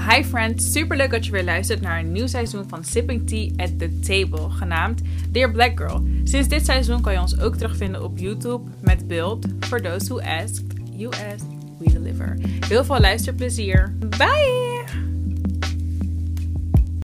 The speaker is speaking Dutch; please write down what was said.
Hi friends, super leuk dat je weer luistert naar een nieuw seizoen van Sipping Tea at the Table, genaamd Dear Black Girl. Sinds dit seizoen kan je ons ook terugvinden op YouTube met beeld. For those who Ask. you asked, we deliver. Heel veel luisterplezier. Bye!